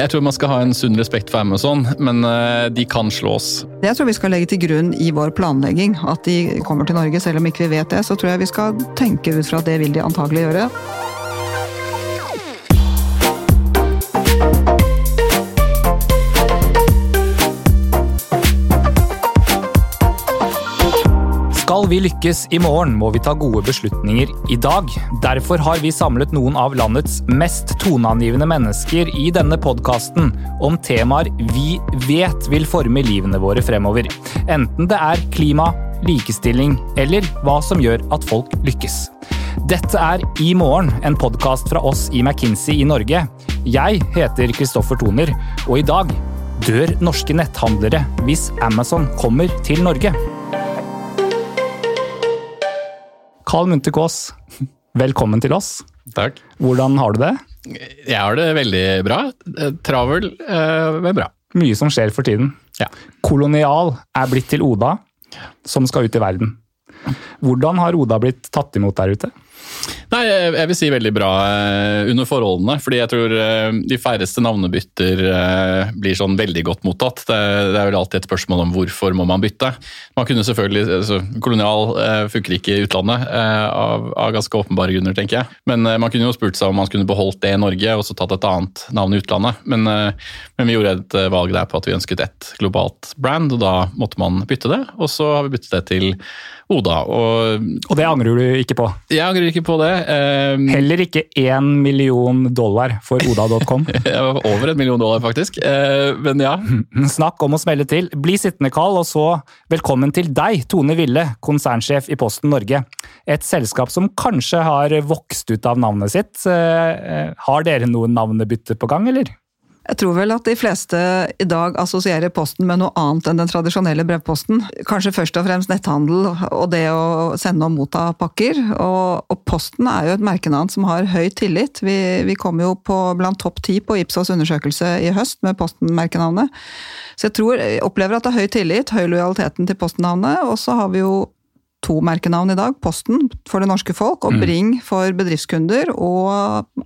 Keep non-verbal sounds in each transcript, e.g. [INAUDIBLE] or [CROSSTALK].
Jeg tror man skal ha en sunn respekt for Amazon, men eh, de kan slås. Jeg tror vi skal legge til grunn i vår planlegging at de kommer til Norge. Selv om ikke vi vet det, så tror jeg vi skal tenke ut fra at det vil de antagelig gjøre. Skal vi lykkes i morgen, må vi ta gode beslutninger i dag. Derfor har vi samlet noen av landets mest toneangivende mennesker i denne podkasten om temaer vi vet vil forme livene våre fremover. Enten det er klima, likestilling eller hva som gjør at folk lykkes. Dette er I morgen, en podkast fra oss i McKinsey i Norge. Jeg heter Kristoffer Toner, og i dag dør norske netthandlere hvis Amazon kommer til Norge. Carl Munthe Kaas, velkommen til oss. Takk. Hvordan har du det? Jeg har det veldig bra. Travel, eh, men bra. Mye som skjer for tiden. Ja. Kolonial er blitt til Oda, som skal ut i verden. Hvordan har Oda blitt tatt imot der ute? Nei, jeg vil si veldig bra eh, under forholdene. Fordi jeg tror eh, de færreste navnebytter eh, blir sånn veldig godt mottatt. Det, er vel alltid et spørsmål om hvorfor må man bytte. Man kunne selvfølgelig, altså, Kolonial funker ikke i utlandet av, av ganske åpenbare grunner, tenker jeg. Men man kunne jo spurt seg om man skulle beholdt det i Norge og så tatt et annet navn i utlandet. Men, men vi gjorde et valg der på at vi ønsket ett globalt brand, og da måtte man bytte det. Og så har vi byttet det til Oda. Og Og det angrer du ikke på? jeg angrer ikke på det. Eh, Heller ikke én million dollar for oda.com. [LAUGHS] over en million dollar, faktisk. Uh, men ja. [LAUGHS] Snakk om å smelle til. Bli sittende, Carl, og så velkommen til deg, Tone Ville, konsernsjef i Posten Norge. Et selskap som kanskje har vokst ut av navnet sitt. Uh, Har dere noen navnebytte på gang, eller? Jeg tror vel at de fleste i dag assosierer Posten med noe annet enn den tradisjonelle brevposten. Kanskje først og fremst netthandel og det å sende og motta pakker. Og, og Posten er jo et merkenavn som har høy tillit. Vi, vi kom jo på blant topp ti på Ipsos undersøkelse i høst med Posten-merkenavnet. Så jeg tror, jeg opplever at det er høy tillit, høy lojaliteten til Posten-navnet. Og så har vi jo to merkenavn i dag. Posten for det norske folk, og Bring for bedriftskunder, og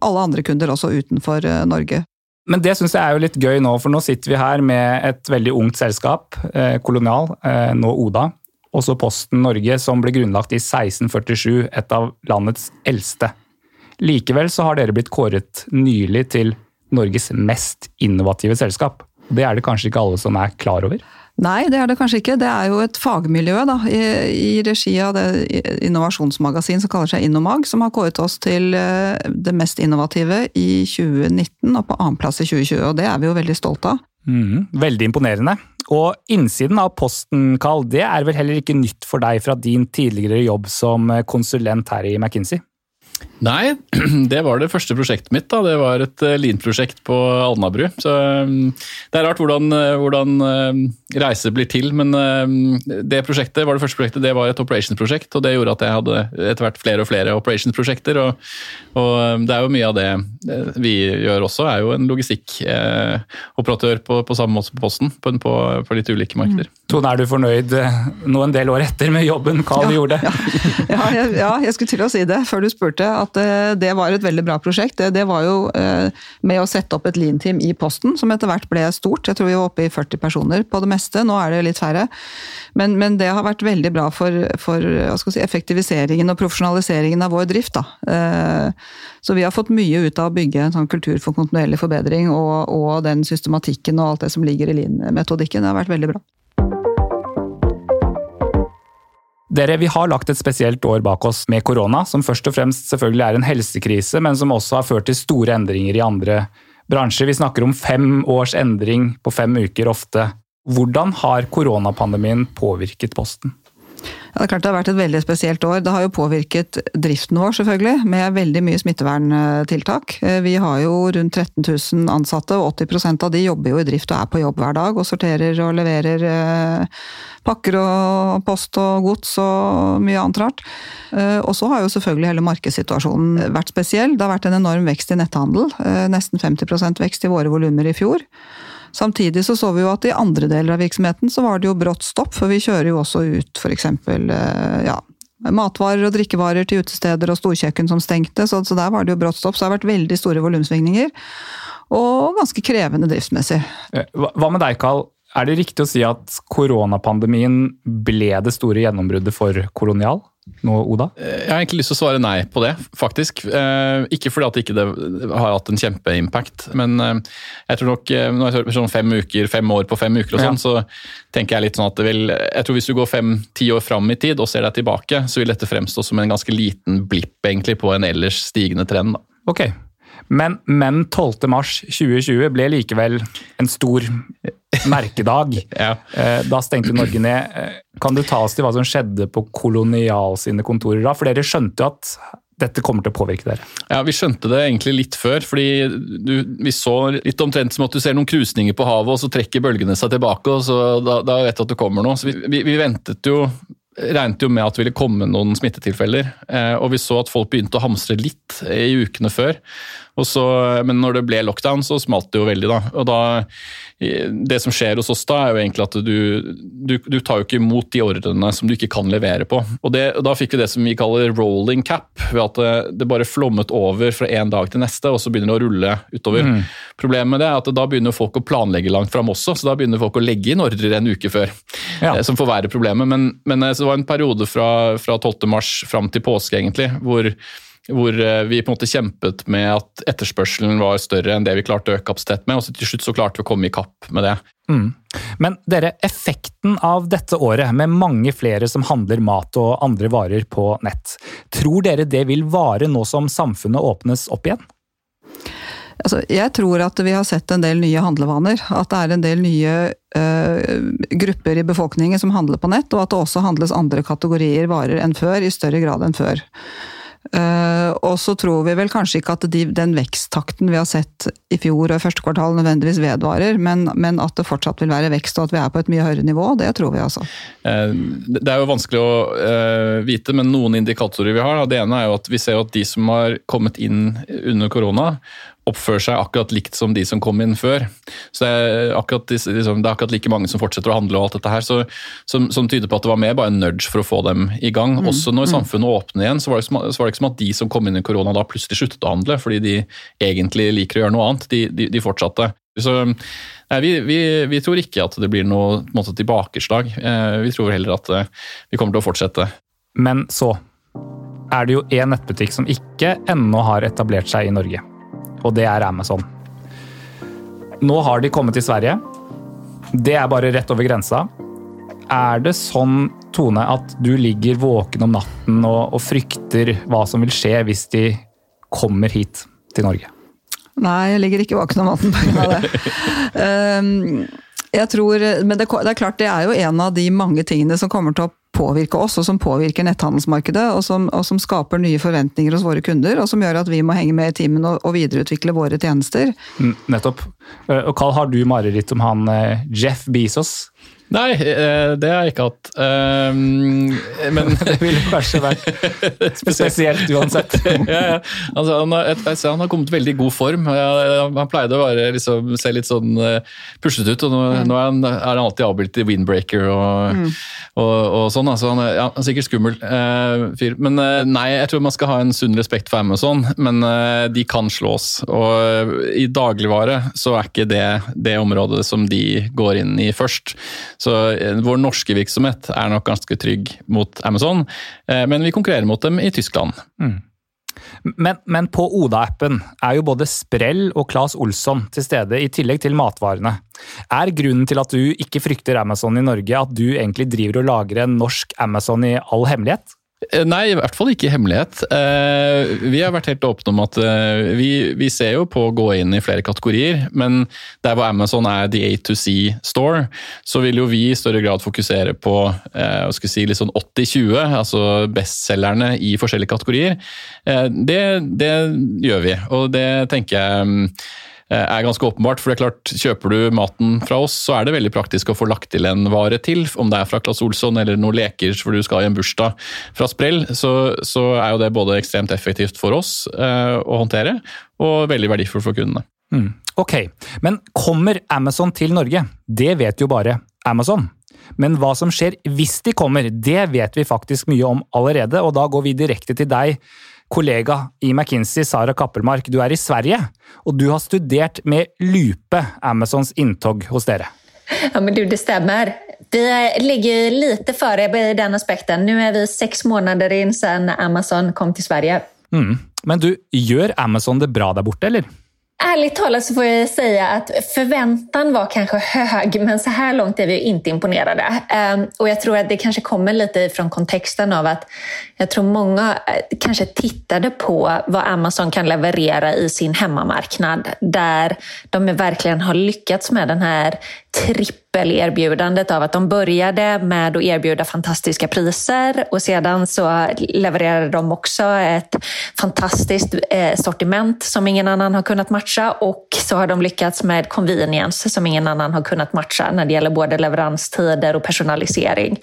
alle andre kunder også utenfor eh, Norge. Men det syns jeg er jo litt gøy nå, for nå sitter vi her med et veldig ungt selskap, eh, Kolonial, eh, nå Oda, og så Posten Norge, som ble grunnlagt i 1647, et av landets eldste. Likevel så har dere blitt kåret nylig til Norges mest innovative selskap. Det er det kanskje ikke alle som er klar over? Nei, det er det kanskje ikke. Det er jo et fagmiljø da, i, i regi av det innovasjonsmagasin som kaller seg Innomag, som har kåret oss til eh, det mest innovative i 2019 og på annenplass i 2020. Og det er vi jo veldig stolte av. Mm, veldig imponerende. Og innsiden av Posten, Carl, det er vel heller ikke nytt for deg fra din tidligere jobb som konsulent her i McKinsey? Nei, [CLEARS THROAT] det var det første prosjektet mitt. da. Det var et linprosjekt Lean-prosjekt på Alnabru. Så um, Det er rart hvordan, eh, hvordan reise blir til, men det prosjektet var det første prosjektet, det var et operations-prosjekt. og Det gjorde at jeg hadde etter hvert flere og flere operations-prosjekter. Og, og det er jo mye av det eh, vi gjør også, er jo en logistikkoperatør på, på samme måte som Posten, på, på, på litt ulike markeder. Tone, er du fornøyd nå en del år etter med jobben Carl gjorde? Ja, ja, jeg, ja, jeg skulle til å si det før du spurte, at eh, det var et veldig bra prosjekt. Det, det var jo eh, med å sette opp et lean-team i Posten, som etter hvert ble stort. Jeg tror vi var oppe i 40 personer på det meste, nå er det litt færre. Men, men det har vært veldig bra for, for si, effektiviseringen og profesjonaliseringen av vår drift. Da. Eh, så vi har fått mye ut av bygge en sånn kultur for kontinuerlig forbedring, og, og den systematikken og alt det som ligger i lean-metodikken. Det har vært veldig bra. Dere, Vi har lagt et spesielt år bak oss med korona, som først og fremst selvfølgelig er en helsekrise, men som også har ført til store endringer i andre bransjer. Vi snakker om fem års endring på fem uker ofte. Hvordan har koronapandemien påvirket Posten? Ja, det er klart det har vært et veldig spesielt år. Det har jo påvirket driften vår, selvfølgelig, med veldig mye smitteverntiltak. Vi har jo rundt 13 000 ansatte, og 80% av de jobber jo i drift og er på jobb hver dag og sorterer og leverer pakker og post og gods og mye annet rart. Og så har jo selvfølgelig hele markedssituasjonen vært spesiell. Det har vært en enorm vekst i netthandel. Nesten 50% vekst i våre volumer i fjor. Samtidig så så vi jo at i andre deler av virksomheten så var det jo brått stopp, for vi kjører jo også ut f.eks. Ja, matvarer og drikkevarer til utesteder og storkjøkken som stengte, så, så der var det jo brått stopp. Så det har vært veldig store volumsvingninger. og ganske krevende driftsmessig. Eh, hva med deg, Karl? Er det riktig å si at koronapandemien ble det store gjennombruddet for Kolonial? Nå, Oda? Jeg har egentlig lyst til å svare nei på det, faktisk. Eh, ikke fordi at ikke det ikke har hatt en kjempeimpact, men eh, jeg tror nok eh, når jeg sånn fem uker, fem år på fem uker og sånn, ja. så tenker jeg litt sånn at det vil Jeg tror hvis du går fem-ti år fram i tid og ser deg tilbake, så vil dette fremstå som en ganske liten blipp egentlig på en ellers stigende trend. da. Ok, men, men 12. mars 2020 ble likevel en stor merkedag. [LAUGHS] ja. Eh, da stengte Norge ned. Eh, kan du ta oss til hva som skjedde på Kolonial sine kontorer da? For dere skjønte jo at dette kommer til å påvirke dere? Ja, Vi skjønte det egentlig litt før. fordi du, Vi så litt omtrent som at du ser noen krusninger på havet, og så trekker bølgene seg tilbake. og så Da, da vet du at det kommer noe. Så vi, vi, vi ventet jo regnet jo med at det ville komme noen smittetilfeller. Eh, og vi så at folk begynte å hamstre litt i ukene før. Så, men når det ble lockdown, så smalt det jo veldig. da. Og da, Det som skjer hos oss da, er jo egentlig at du, du, du tar jo ikke imot de ordrene som du ikke kan levere på. Og, det, og Da fikk vi det som vi kaller rolling cap, ved at det, det bare flommet over fra en dag til neste, og så begynner det å rulle utover. Mm. Problemet med det er at da begynner folk å planlegge langt fram også, så da begynner folk å legge inn ordrer en uke før. Ja. Eh, som forverrer problemet. Men, men eh, det var en periode fra, fra 12. mars fram til påske, egentlig, hvor hvor eh, vi på en måte kjempet med at etterspørselen var større enn det vi klarte å øke kapasitet med, og så til slutt så klarte vi å komme i kapp med det. Mm. Men dere, effekten av dette året, med mange flere som handler mat og andre varer på nett, tror dere det vil vare nå som samfunnet åpnes opp igjen? Altså, jeg tror at vi har sett en del nye handlevaner. At det er en del nye uh, grupper i befolkningen som handler på nett, og at det også handles andre kategorier varer enn før, i større grad enn før. Uh, og så tror vi vel kanskje ikke at de, den veksttakten vi har sett i fjor og i første kvartal nødvendigvis vedvarer, men, men, at det fortsatt vil være vekst og at vi er på et mye høyere nivå, det tror vi altså. Uh, det er jo vanskelig å uh, vite, men noen indikatorer vi har. Det ene er jo at vi ser at de som har kommet inn under korona, oppfører seg akkurat likt som de som kom inn før. Så det er akkurat, liksom, det er akkurat like mange som fortsetter å handle og alt dette her, så, som, som, tyder på at det var mer bare en nudge for å få dem i gang. Mm. Også når mm. samfunnet åpner igjen, så var, det, så var, det, ikke som at de som kom inn i korona da plutselig sluttet å handle, fordi de egentlig liker å gjøre noe annet. De, de, de fortsatte. Så nei, vi, vi, vi, tror ikke at det blir noe måte, tilbakeslag. Eh, vi tror heller at eh, vi kommer til å fortsette. Men så er det jo én nettbutikk som ikke ennå har etablert seg i Norge og det er Amazon. Nå har de kommet til Sverige. Det er bare rett over grensa. Er det sånn, Tone, at du ligger våken om natten og, og frykter hva som vil skje hvis de kommer hit til Norge? Nei, jeg ligger ikke våken om natten pga. det. um, [LAUGHS] jeg tror, men det, det, er klart det er jo en av de mange tingene som kommer til å påvirke oss, og som påvirker netthandelsmarkedet, og som, og som, skaper nye forventninger hos våre kunder, og som gjør at vi må henge med i timen og, og videreutvikle våre tjenester. Nettopp. Eh, og Carl, har du mareritt om han eh, Jeff Bezos? Nei, eh, det har jeg ikke hatt. Um, men [LAUGHS] Det ville kanskje vært [LAUGHS] spesielt uansett. [LAUGHS] ja, ja. Altså, han, har, han, har, kommet veldig i god form. Han pleide å være, liksom, se litt sånn eh, puslete ut, og nå, mm. nå er, han, er, han, alltid avbildet i windbreaker og, mm. og, og sånn. Altså, han, er, ja, han er sikkert skummel uh, fyr. Men uh, nei, jeg tror man skal ha en sunn respekt for Amazon, men uh, de kan slås. Og i dagligvare så er ikke det det området som de går inn i først. Så eh, vår norske virksomhet er nok ganske trygg mot Amazon, eh, men vi konkurrerer mot dem i Tyskland. Mm. Men, men, på Oda-appen er jo både Sprell og Claes Olsson til stede, i tillegg til matvarene. Er grunnen til at du ikke frykter Amazon i Norge, at du egentlig driver og lager en norsk Amazon i all hemmelighet? Eh, nei, i hvert fall ikke hemmelighet. Eh, vi har vært helt åpne om at eh, vi, vi, ser jo på å gå inn i flere kategorier, men der hvor Amazon er the A2C store, så vil jo vi i større grad fokusere på si, litt sånn 80-20, altså bestselgerne i forskjellige kategorier. Det, det gjør vi, og det tenker jeg mm, er ganske åpenbart. For det er klart, kjøper du maten fra oss, så er det veldig praktisk å få lagt til en vare til. Om det er fra Claes Olsson eller noen leker for du skal i en bursdag fra sprell, så, så er jo det både ekstremt effektivt for oss eh, å håndtere, og veldig verdifullt for kundene. Mm. Ok, men kommer Amazon til Norge? Det vet jo bare Amazon. Men hva som skjer hvis de kommer, det vet vi faktisk mye om allerede, og da går vi direkte til deg kollega i McKinsey, Sara Kappelmark, du er i Sverige, og du har studert med lupe Amazons inntog hos dere. Ja, men du, det stemmer. Vi ligger lite före i den aspekten. Nå er vi seks måneder inn siden Amazon kom til Sverige. Mm. Men du, gjør Amazon det bra der borte, eller? Ärligt talat så får jag säga att förväntan var kanske hög, men så här långt är vi inte imponerade. Ehm, och jag tror att det kanske kommer lite från kontexten av att jag tror många eh, kanske tittade på vad Amazon kan leverera i sin hemmamarknad, där de verkligen har lyckats med den här trippelerbjudandet av att de började med att erbjuda fantastiska priser och sedan så levererade de också ett fantastiskt eh, sortiment som ingen annan har kunnat matcha och så har de lyckats med convenience som ingen annan har kunnat matcha när det gäller både leveranstider och personalisering.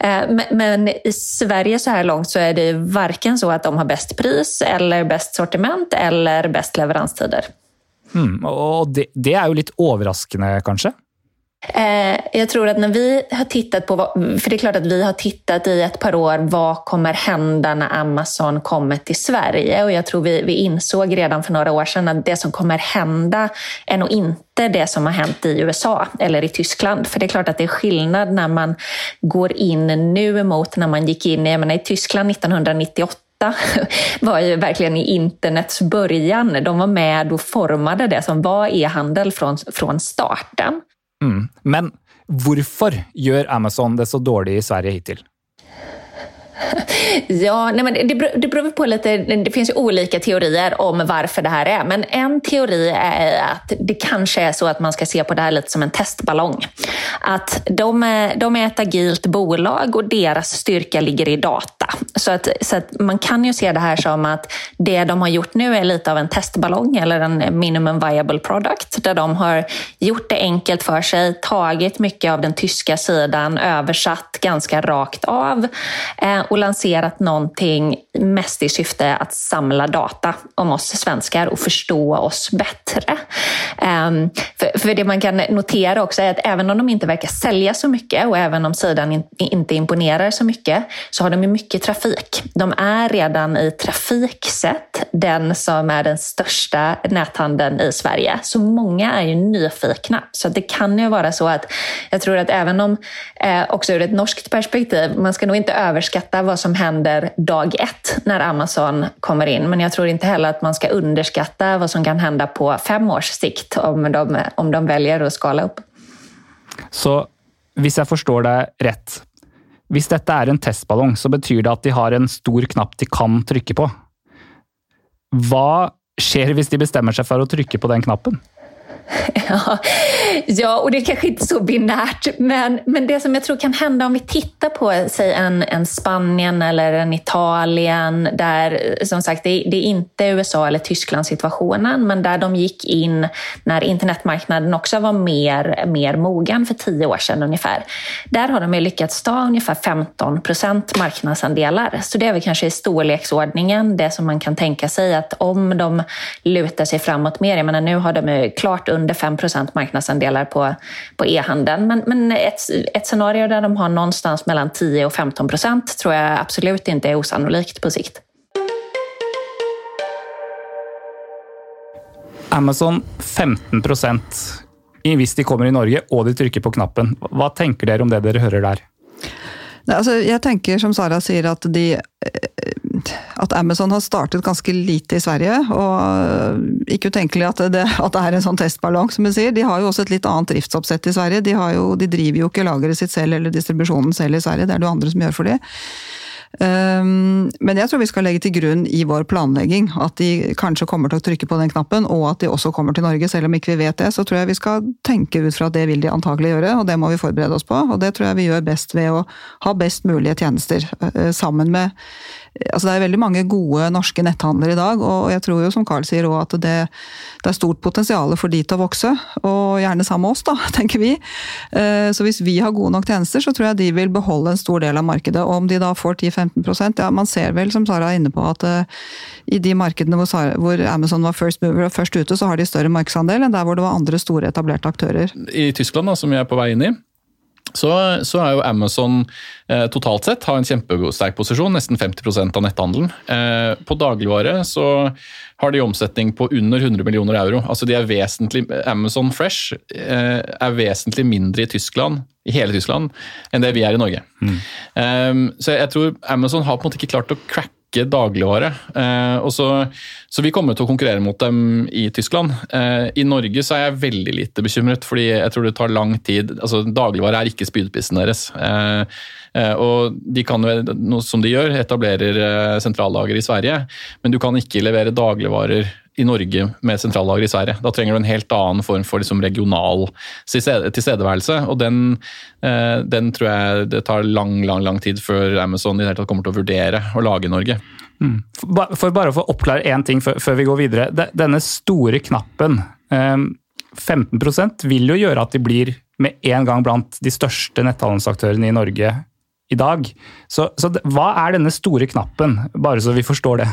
Eh, men i Sverige så här långt så är det varken så att de har bäst pris eller bäst sortiment eller bäst leveranstider. Mm, og det, det er jo litt overraskende, kanskje? Eh, jag tror att när vi har tittat på, för det är klart att vi har tittat i ett par år, vad kommer hända när Amazon kommer till Sverige? Och jag tror vi, vi insåg redan för några år sedan att det som kommer hända är nog inte det som har hänt i USA eller i Tyskland. För det är klart att det är skillnad när man går in nu mot när man gick in i Tyskland 1998 [LAUGHS] var ju verkligen i internets början. De var med och formade det som var e-handel från, från starten. Mm. Men hvorfor gjør Amazon det så dårlig i Sverige hittil? [LAUGHS] Ja, nej men det, det beror på lite, det finns olika teorier om varför det här är. Men en teori är att det kanske är så att man ska se på det här lite som en testballong. Att de de är ett agilt bolag och deras styrka ligger i data. Så, att, så att man kan ju se det här som att det de har gjort nu är lite av en testballong eller en minimum viable product där de har gjort det enkelt för sig, tagit mycket av den tyska sidan, översatt ganska rakt av eh, och lanserat någonting mest i syfte att samla data om oss svenskar och förstå oss bättre. Um, för, det man kan notera också är att även om de inte verkar sälja så mycket och även om sidan in, inte imponerar så mycket så har de mycket trafik. De är redan i trafiksett den som är den största näthandeln i Sverige. Så många är ju nyfikna. Så det kan ju vara så att jag tror att även om, eh, också ur ett norskt perspektiv, man ska nog inte överskatta vad som händer dag ett när Amazon kommer in. Men jag tror inte heller att man ska underskatta vad som kan hända på fem års sikt om de, om de väljer att skala upp. Så hvis jeg forstår deg rett, hvis dette er en testballong, så betyr det at de har en stor knapp de kan trykke på. Hva skjer hvis de bestemmer seg for å trykke på den knappen? [LAUGHS] Ja, ja, och det är kanske inte så binärt, men, men det som jag tror kan hända om vi tittar på säg en, en Spanien eller en Italien, där som sagt det, det är inte USA eller Tyskland situationen, men där de gick in när internetmarknaden också var mer, mer mogen för tio år sedan ungefär. Där har de lyckats ta ungefär 15 procent marknadsandelar. Så det är väl kanske i storleksordningen det som man kan tänka sig att om de lutar sig framåt mer, jag menar nu har de klart under 5% marknadsandelar på, på e-handeln. Men, men ett, ett scenario där de har någonstans mellan 10 och 15 procent tror jag absolut inte är osannolikt på sikt. Amazon 15% hvis de kommer i Norge og de trykker på knappen. Hva tenker dere om det dere hører der? Altså, jeg tenker, som Sara sier, at, de, eh, at Amazon har startet ganske lite i Sverige. Og ikke utenkelig at det, at det er en sånn testballong, som hun sier. De har jo også et litt annet driftsoppsett i Sverige. De, jo, de driver jo ikke lageret sitt selv eller distribusjonen selv i Sverige, det er det jo andre som gjør for dem. Ehm, men jeg tror vi skal legge til grunn i vår planlegging at de kanskje kommer til å trykke på den knappen, og at de også kommer til Norge. Selv om ikke vi vet det, så tror jeg vi skal tenke ut fra at det vil de antagelig gjøre, og det må vi forberede oss på. Og det tror jeg vi gjør best ved å ha best mulige tjenester eh, sammen med altså Det er veldig mange gode norske netthandlere i dag, og jeg tror jo som Carl sier også at det, det er stort potensial for de til å vokse. Og gjerne sammen med oss, da, [LAUGHS] tenker vi. Eh, så hvis vi har gode nok tjenester, så tror jeg de vil beholde en stor del av markedet. Og om de da får 10-15 ja, Man ser vel, som Sara er inne på, at uh, i de markedene hvor, hvor, Amazon var first mover og først ute, så har de større markedsandel enn der hvor det var andre store etablerte aktører. I Tyskland, da, som vi er på vei inn i, så, så, er jo Amazon eh, totalt sett har en kjempesterk posisjon, nesten 50 av netthandelen. Eh, på dagligvare så har de omsetning på under 100 millioner euro. Altså er Amazon Fresh eh, er vesentlig mindre i Tyskland, i hele Tyskland enn det vi er i Norge. Mm. Eh, så jeg tror Amazon har på en måte ikke klart å cracke ikke dagligvare. Eh, så, så, vi kommer til å konkurrere mot dem i Tyskland. Eh, I Norge så er jeg veldig lite bekymret, fordi jeg tror det tar lang tid. altså Dagligvare er ikke spydpissen deres. Eh, og de kan jo, som de gjør, etablerer sentrallager i Sverige, men du kan ikke levere dagligvarer i Norge med sentrallager i Sverige. Da trenger du en helt annen form for liksom regional tilstedeværelse. og den, eh, den, tror jeg det tar lang lang, lang tid før Amazon i det hele tatt kommer til å vurdere å lage i Norge. Mm. For bare å få oppklare én ting før vi går videre. Denne store knappen, 15 eh, vil jo gjøre at de blir med en gang blant de største netthandelsaktørene i Norge i dag. Så, så hva er denne store knappen, bare så vi forstår det?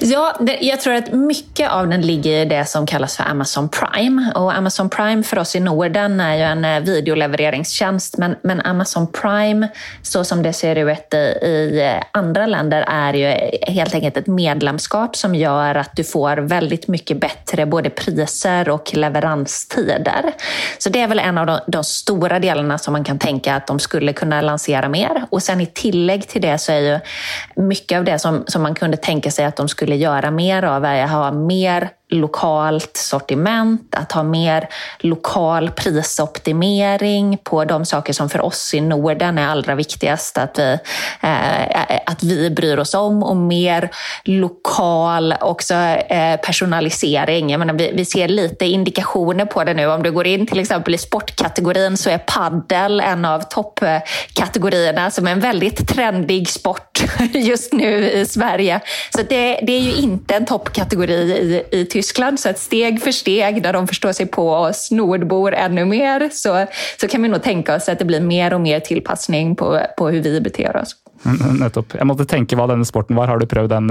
Ja, det, jag tror att mycket av den ligger i det som kallas för Amazon Prime. Och Amazon Prime för oss i Norden är ju en eh, videolevereringstjänst, men, men Amazon Prime, så som det ser ut i, i andre andra länder, är ju helt enkelt ett medlemskap som gör att du får väldigt mycket bättre både priser och leveranstider. Så det är väl en av de, de stora delarna som man kan tänka att de skulle kunna lansera mer. Och sen i tillägg till det så är ju mycket av det som, som man kunde tänka sig att de skulle göra mer av är att ha mer lokalt sortiment, att ha mer lokal prisoptimering på de saker som för oss i Norden är allra viktigast att vi, eh, att vi bryr oss om och mer lokal också, eh, personalisering. Jag menar, vi, vi, ser lite indikationer på det nu. Om du går in till exempel i sportkategorin så är paddel en av toppkategorierna som är en väldigt trendig sport [LAUGHS] just nu i Sverige. Så det, det är ju inte en toppkategori i, i Tyskland. Så steg för steg, der de förstår sig på oss nordbor ännu mer, så, så kan vi nog tänka oss att det blir mer och mer tillpassning på, på hur vi beter oss. Nettopp. Jeg måtte tenke hva denne sporten var. Har du prøvd en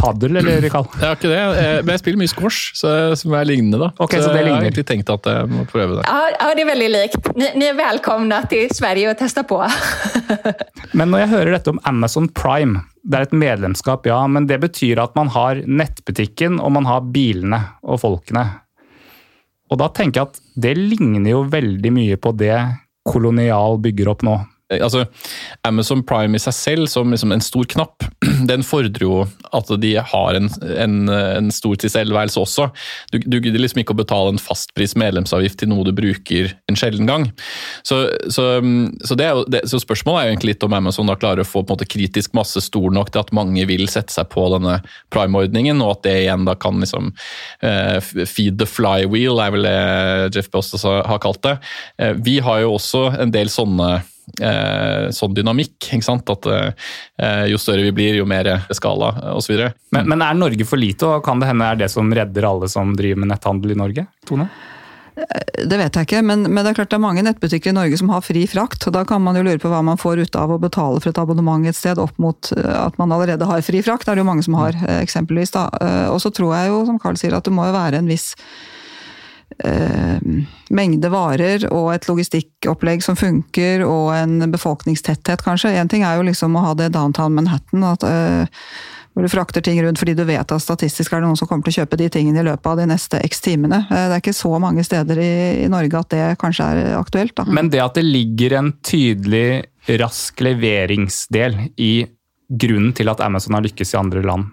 padel, eller, Karl? [LAUGHS] Jeg har ikke det, men jeg spiller mye squash, så, som er lignende. da. Okay, så, så det jeg har egentlig tenkt at jeg må prøve det. Ja, ja det er veldig likt. Dere ni er velkomne til Sverige å teste på. [LAUGHS] men når jeg hører dette om Amazon Prime, det er et medlemskap, ja, men det betyr at man har nettbutikken og man har bilene og folkene. Og da tenker jeg at det ligner jo veldig mye på det Kolonial bygger opp nå altså Amazon Prime i seg selv som liksom en stor knapp, [CLEARS THROAT] den fordrer jo at de har en, en, en stor tilstedeværelse også. Du, du gidder liksom ikke å betale en fastpris medlemsavgift til noe du bruker en sjelden gang. Så, så, så, det jo, det, så, spørsmålet er jo egentlig litt om Amazon da klarer å få måte kritisk masse stor nok til at mange vil sette seg på denne prime-ordningen, og at det igjen da kan liksom uh, feed the flywheel, er vel det Jeff Bezos har kalt det. Uh, vi har jo også en del sånne eh, sånn dynamikk. ikke sant? At eh, Jo større vi blir, jo mer skala osv. Men, men er Norge for lite, og kan det hende er det som redder alle som driver med netthandel i Norge? Tone? Eh, det vet jeg ikke, men, men, det er klart det er mange nettbutikker i Norge som har fri frakt. og Da kan man jo lure på hva man får ut av å betale for et abonnement et sted, opp mot eh, at man allerede har fri frakt. Det er det jo mange som har, eh, eksempelvis. da. Og så tror jeg jo, som Carl sier, at det må jo være en viss eh, mengde varer og et logistikkopplegg som funker, og en befolkningstetthet, kanskje. Én ting er jo liksom å ha det downtown Manhattan, at, eh, hvor du frakter ting rundt fordi du vet at statistisk er det noen som kommer til å kjøpe de tingene i løpet av de neste x timene. Eh, det er ikke så mange steder i, i Norge at det kanskje er aktuelt. Da. Men det at det ligger en tydelig rask leveringsdel i grunnen til at Amazon har lykkes i andre land,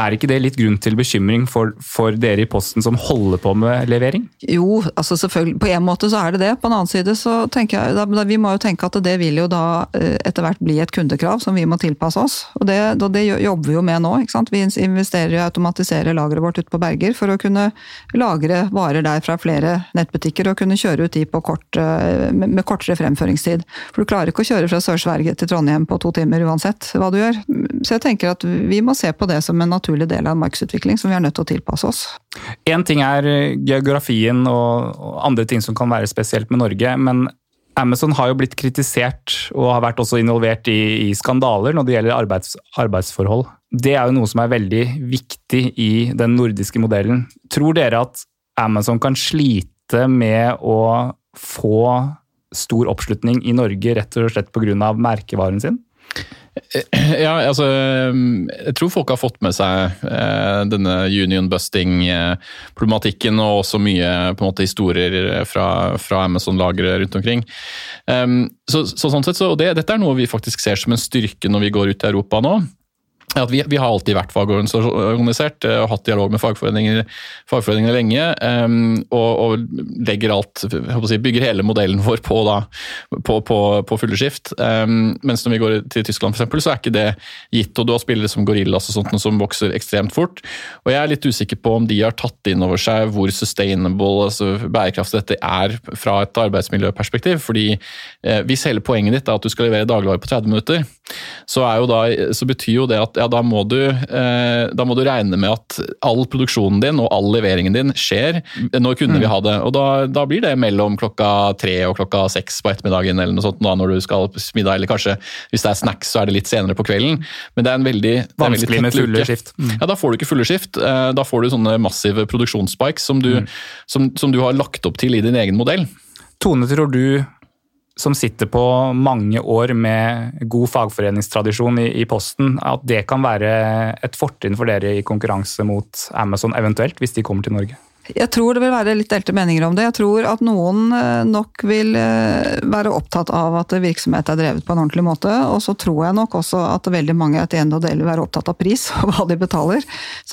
er ikke det litt grunn til bekymring for, for, dere i Posten som holder på med levering? Jo, altså selvfølgelig. På en måte så er det det. På en annen side så tenker jeg da, Vi må jo tenke at det vil jo da eh, etter hvert bli et kundekrav som vi må tilpasse oss. Og det, det jobber vi jo med nå. ikke sant? Vi investerer i å automatisere lageret vårt ute på Berger for å kunne lagre varer der fra flere nettbutikker og kunne kjøre ut de kort, eh, med kortere fremføringstid. For du klarer ikke å kjøre fra Sør-Sverige til Trondheim på to timer uansett hva du gjør. Så jeg tenker at vi må se på det som en naturlig naturlig del av en markedsutvikling som vi er nødt til å tilpasse oss. Én ting er eh, geografien og andre ting som kan være spesielt med Norge, men Amazon har jo blitt kritisert og har vært også involvert i, i skandaler når det gjelder arbeids, arbeidsforhold. Det er jo noe som er veldig viktig i den nordiske modellen. Tror dere at Amazon kan slite med å få stor oppslutning i Norge rett og slett pga. merkevaren sin? [CLEARS THROAT] Ja, altså Jeg tror folk har fått med seg eh, denne union busting-problematikken og også mye på en måte historier fra, fra Amazon-lageret rundt omkring. Um, så, så, sånn sett, så, det, Dette er noe vi faktisk ser som en styrke når vi går ut i Europa nå at vi, vi, har alltid vært fagorganisert eh, og hatt dialog med fagforeninger, fagforeningene lenge. Um, og, og, alt, si, bygger hele modellen vår på, da, på, på, på fulle skift. Um, mens når vi går til Tyskland for eksempel, så er ikke det gitt. og Du har spillere som Gorillas og sånt som vokser ekstremt fort. og Jeg er litt usikker på om de har tatt inn over seg hvor sustainable, altså bærekraftig dette er fra et arbeidsmiljøperspektiv. fordi eh, Hvis hele poenget ditt er at du skal levere dagligvarer på 30 minutter, så, da, så betyr jo det at ja, da må, du, eh, da må du regne med at all produksjonen din og all leveringen din skjer når kunne mm. vi ha det. Og da, da, blir det mellom klokka tre og klokka seks på ettermiddagen eller noe sånt da, når du skal på middag, eller kanskje hvis det er snacks så er det litt senere på kvelden. Men det er en veldig Vanskelig med fulle skift. Mm. Ja, da får du ikke fulle skift. Eh, da får du sånne massive produksjonsspikes som du, mm. som, som du har lagt opp til i din egen modell. Tone, tror du som sitter på mange år med god fagforeningstradisjon i, i, Posten, at det kan være et fortrinn for dere i konkurranse mot Amazon eventuelt, hvis de kommer til Norge? Jeg tror det vil være litt delte meninger om det. Jeg tror at noen eh, nok vil eh, være opptatt av at virksomhet er drevet på en ordentlig måte. Og så tror jeg nok også at veldig mange etter en del vil være opptatt av pris og hva de betaler.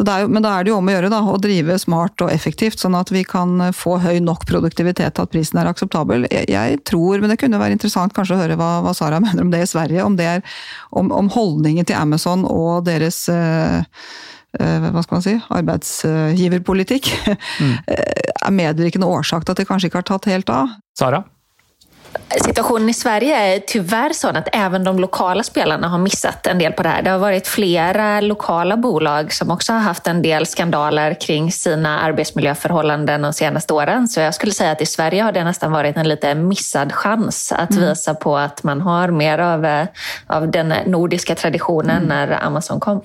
Er, men da er det jo om å gjøre da, å drive smart og effektivt, sånn at vi kan få høy nok produktivitet til at prisen er akseptabel. Jeg, jeg tror, men det kunne være interessant kanskje å høre hva, hva Sara [LAUGHS] mener om det i Sverige. Om, det er, om, om holdningen til Amazon og deres Eh, hva skal man si, arbeidsgiverpolitikk [LAUGHS] mm. er medvirkende årsak til at det kanskje ikke har tatt helt av. Sara? Situationen i Sverige er tyvärr sånn at även de lokale spelerne har missat en del på det her. Det har vært flere lokale bolag som også har haft en del skandaler kring sine arbetsmiljöförhållanden de seneste årene. Så jeg skulle si at i Sverige har det nesten vært en lite missad chans att vise visa på at man har mer av, eh, av den nordiske tradisjonen mm. når Amazon kom.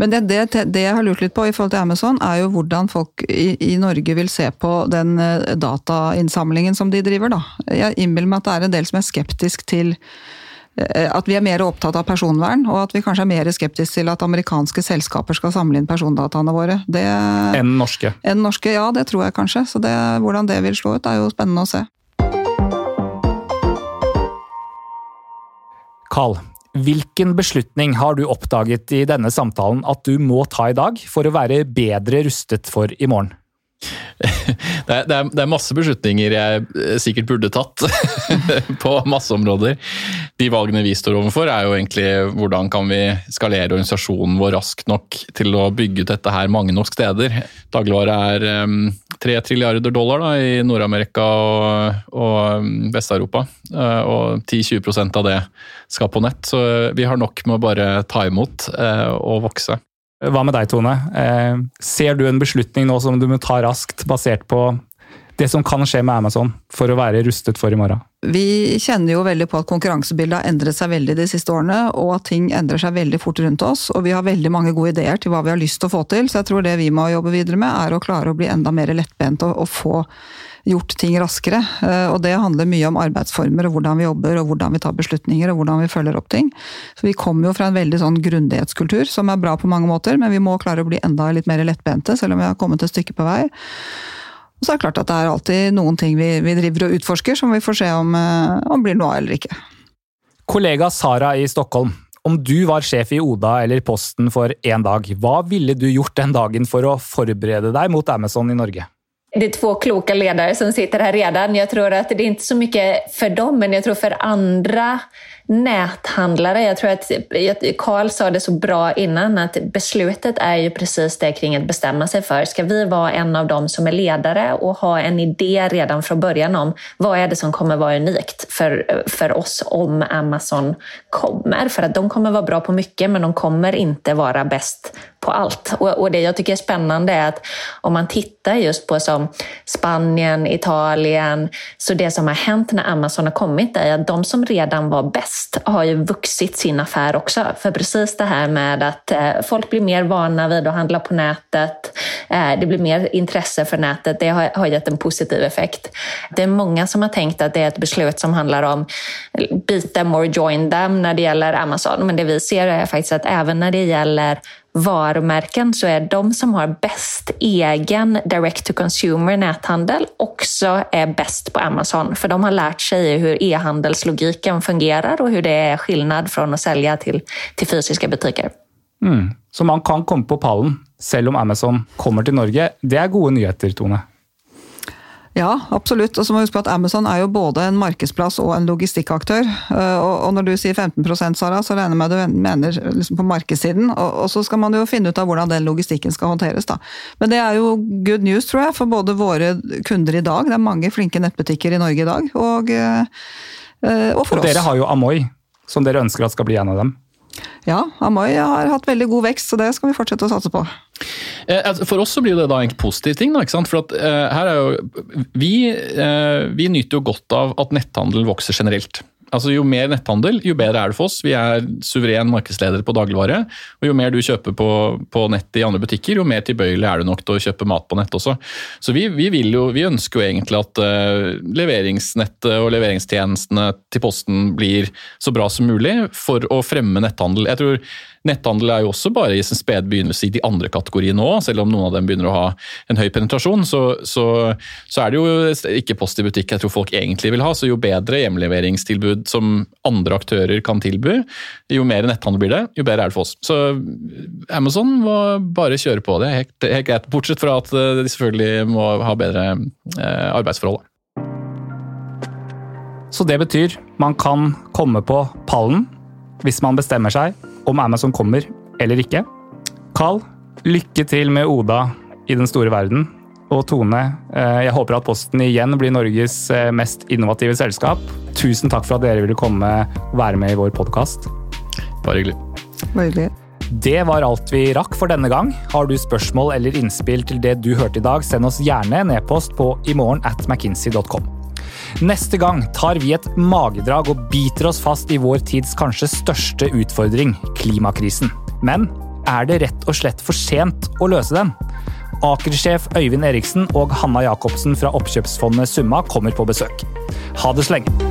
Men det, det, det, jeg har lurt litt på i forhold til Amazon, er jo hvordan folk i, i Norge vil se på den eh, datainnsamlingen som de driver, da. Jeg innbiller meg at det er en del som er skeptisk til eh, at vi er mer opptatt av personvern, og at vi kanskje er mer skeptisk til at amerikanske selskaper skal samle inn persondataene våre. Det, enn norske? Enn norske, Ja, det tror jeg kanskje. Så det, hvordan det vil slå ut, er jo spennende å se. Carl, Hvilken beslutning har du oppdaget i denne samtalen at du må ta i dag for å være bedre rustet for i morgen? [LAUGHS] Det er, det, er, masse beslutninger jeg eh, sikkert burde tatt [LAUGHS] på masse områder. De valgene vi står overfor, er jo egentlig hvordan kan vi skalere organisasjonen vår raskt nok til å bygge ut dette her mange nok steder. Dagligvare er tre um, trilliarder dollar da, i Nord-Amerika og, og Vest-Europa. Uh, og 10-20% av det skal på nett, så vi har nok med å bare ta imot uh, og vokse. Hva med deg, Tone? Eh, ser du en beslutning nå som du må ta raskt, basert på det som kan skje med Amazon, for å være rustet for i morgen? Vi kjenner jo veldig på at konkurransebildet har endret seg veldig de siste årene, og at ting endrer seg veldig fort rundt oss. Og vi har veldig mange gode ideer til hva vi har lyst til å få til, så jeg tror det vi må jobbe videre med, er å klare å bli enda mer lettbent og, få gjort ting raskere. Eh, og det handler mye om arbeidsformer og hvordan vi jobber og hvordan vi tar beslutninger og hvordan vi følger opp ting. Så vi kommer jo fra en veldig sånn grundighetskultur som er bra på mange måter, men vi må klare å bli enda litt mer lettbente, selv om vi har kommet et stykke på vei. Og så er det klart at det er alltid noen ting vi, vi driver og utforsker som vi får se om, eh, om blir noe av eller ikke. Kollega Sara i Stockholm. Om du var sjef i Oda eller Posten for én dag, hva ville du gjort den dagen for å forberede deg mot Amazon i Norge? Det är två kloka ledare som sitter här redan. Jag tror att det är inte så mycket för dem, men jag tror för andra näthandlare. Jag tror att Karl sa det så bra innan, att beslutet är ju precis det kring att bestämma sig för. Ska vi vara en av dem som är ledare och ha en idé redan från början om vad är det som kommer vara unikt för, för oss om Amazon kommer? För att de kommer vara bra på mycket, men de kommer inte vara bäst på allt. Och, och, det jag tycker är spännande är att om man tittar just på som Spanien, Italien, så det som har hänt när Amazon har kommit är att de som redan var bäst har ju vuxit sin affär också. För precis det här med att eh, folk blir mer vana vid att handla på nätet, eh, det blir mer intresse för nätet, det har, har gett en positiv effekt. Det är många som har tänkt att det är ett beslut som handlar om beat them or join them när det gäller Amazon, men det vi ser är faktiskt att även när det gäller varumärken så är de som har bäst egen direct to consumer näthandel också är bäst på Amazon. För de har lärt sig hur e-handelslogiken fungerar och hur det är skillnad från att sälja till, till fysiska butiker. Mm. Så man kan komme på pallen selv om Amazon kommer til Norge. Det er gode nyheter, Tone. Ja, absolutt. Og så må vi huske på at Amazon er jo både en markedsplass og en logistikkaktør. Eh, og når du sier 15% Sara, så regner jeg med at du mener liksom på markedssiden. Og så skal man jo finne ut av hvordan den logistikken skal håndteres. da. Men det er jo good news, tror jeg, for både våre kunder i dag. Det er mange flinke nettbutikker i Norge i dag. Og, eh, og for og. Dere har jo Amoy, som dere ønsker at skal bli en av dem. Ja, Amoy har hatt veldig god vekst, så det skal vi fortsette å satse på. Eh, altså, for oss så blir det da en positiv ting. Da? For at, uh, her er jo, vi, uh, vi nyter jo godt av at netthandel vokser generelt. Altså Jo mer netthandel, jo bedre er det for oss. Vi er suveren markedsleder på dagligvare. og Jo mer du kjøper på, på nett i andre butikker, jo mer tilbøyelig er du nok til å kjøpe mat på nett også. Så vi, vi, jo, vi ønsker jo egentlig at uh, leveringsnettet og leveringstjenestene til Posten blir så bra som mulig for å fremme netthandel. Jeg tror Netthandel er jo også bare i sin spede begynnelse i de andre kategoriene òg, selv om noen av dem begynner å ha en høy penetrasjon. Så, så, så er det jo ikke Post i butikk jeg tror folk egentlig vil ha, så jo bedre hjemleveringstilbud som andre aktører kan tilby, jo mer netthandel blir det, jo bedre er det for oss. Så Amazon må bare kjøre på det, helt, helt greit. Bortsett fra at de selvfølgelig må ha bedre eh, arbeidsforhold. Så det betyr man kan komme på pallen hvis man bestemmer seg om Amazon kommer eller ikke. Carl, lykke til med Oda i den store verden. Og Tone, eh, jeg håper at Posten igjen blir Norges eh, mest innovative selskap. Tusen takk for at dere ville komme og være med i vår podkast. Bare hyggelig. Bare hyggelig. Det var alt vi rakk for denne gang. Har du spørsmål eller innspill til det du hørte i dag, send oss gjerne en e-post på imorgen at mckinsey.com. Neste gang tar vi et magedrag og biter oss fast i vår tids kanskje største utfordring, klimakrisen. Men er det rett og slett for sent å løse den? Aker-sjef Øyvind Eriksen og Hanna Jacobsen fra oppkjøpsfondet Summa kommer på besøk. Ha det så lenge!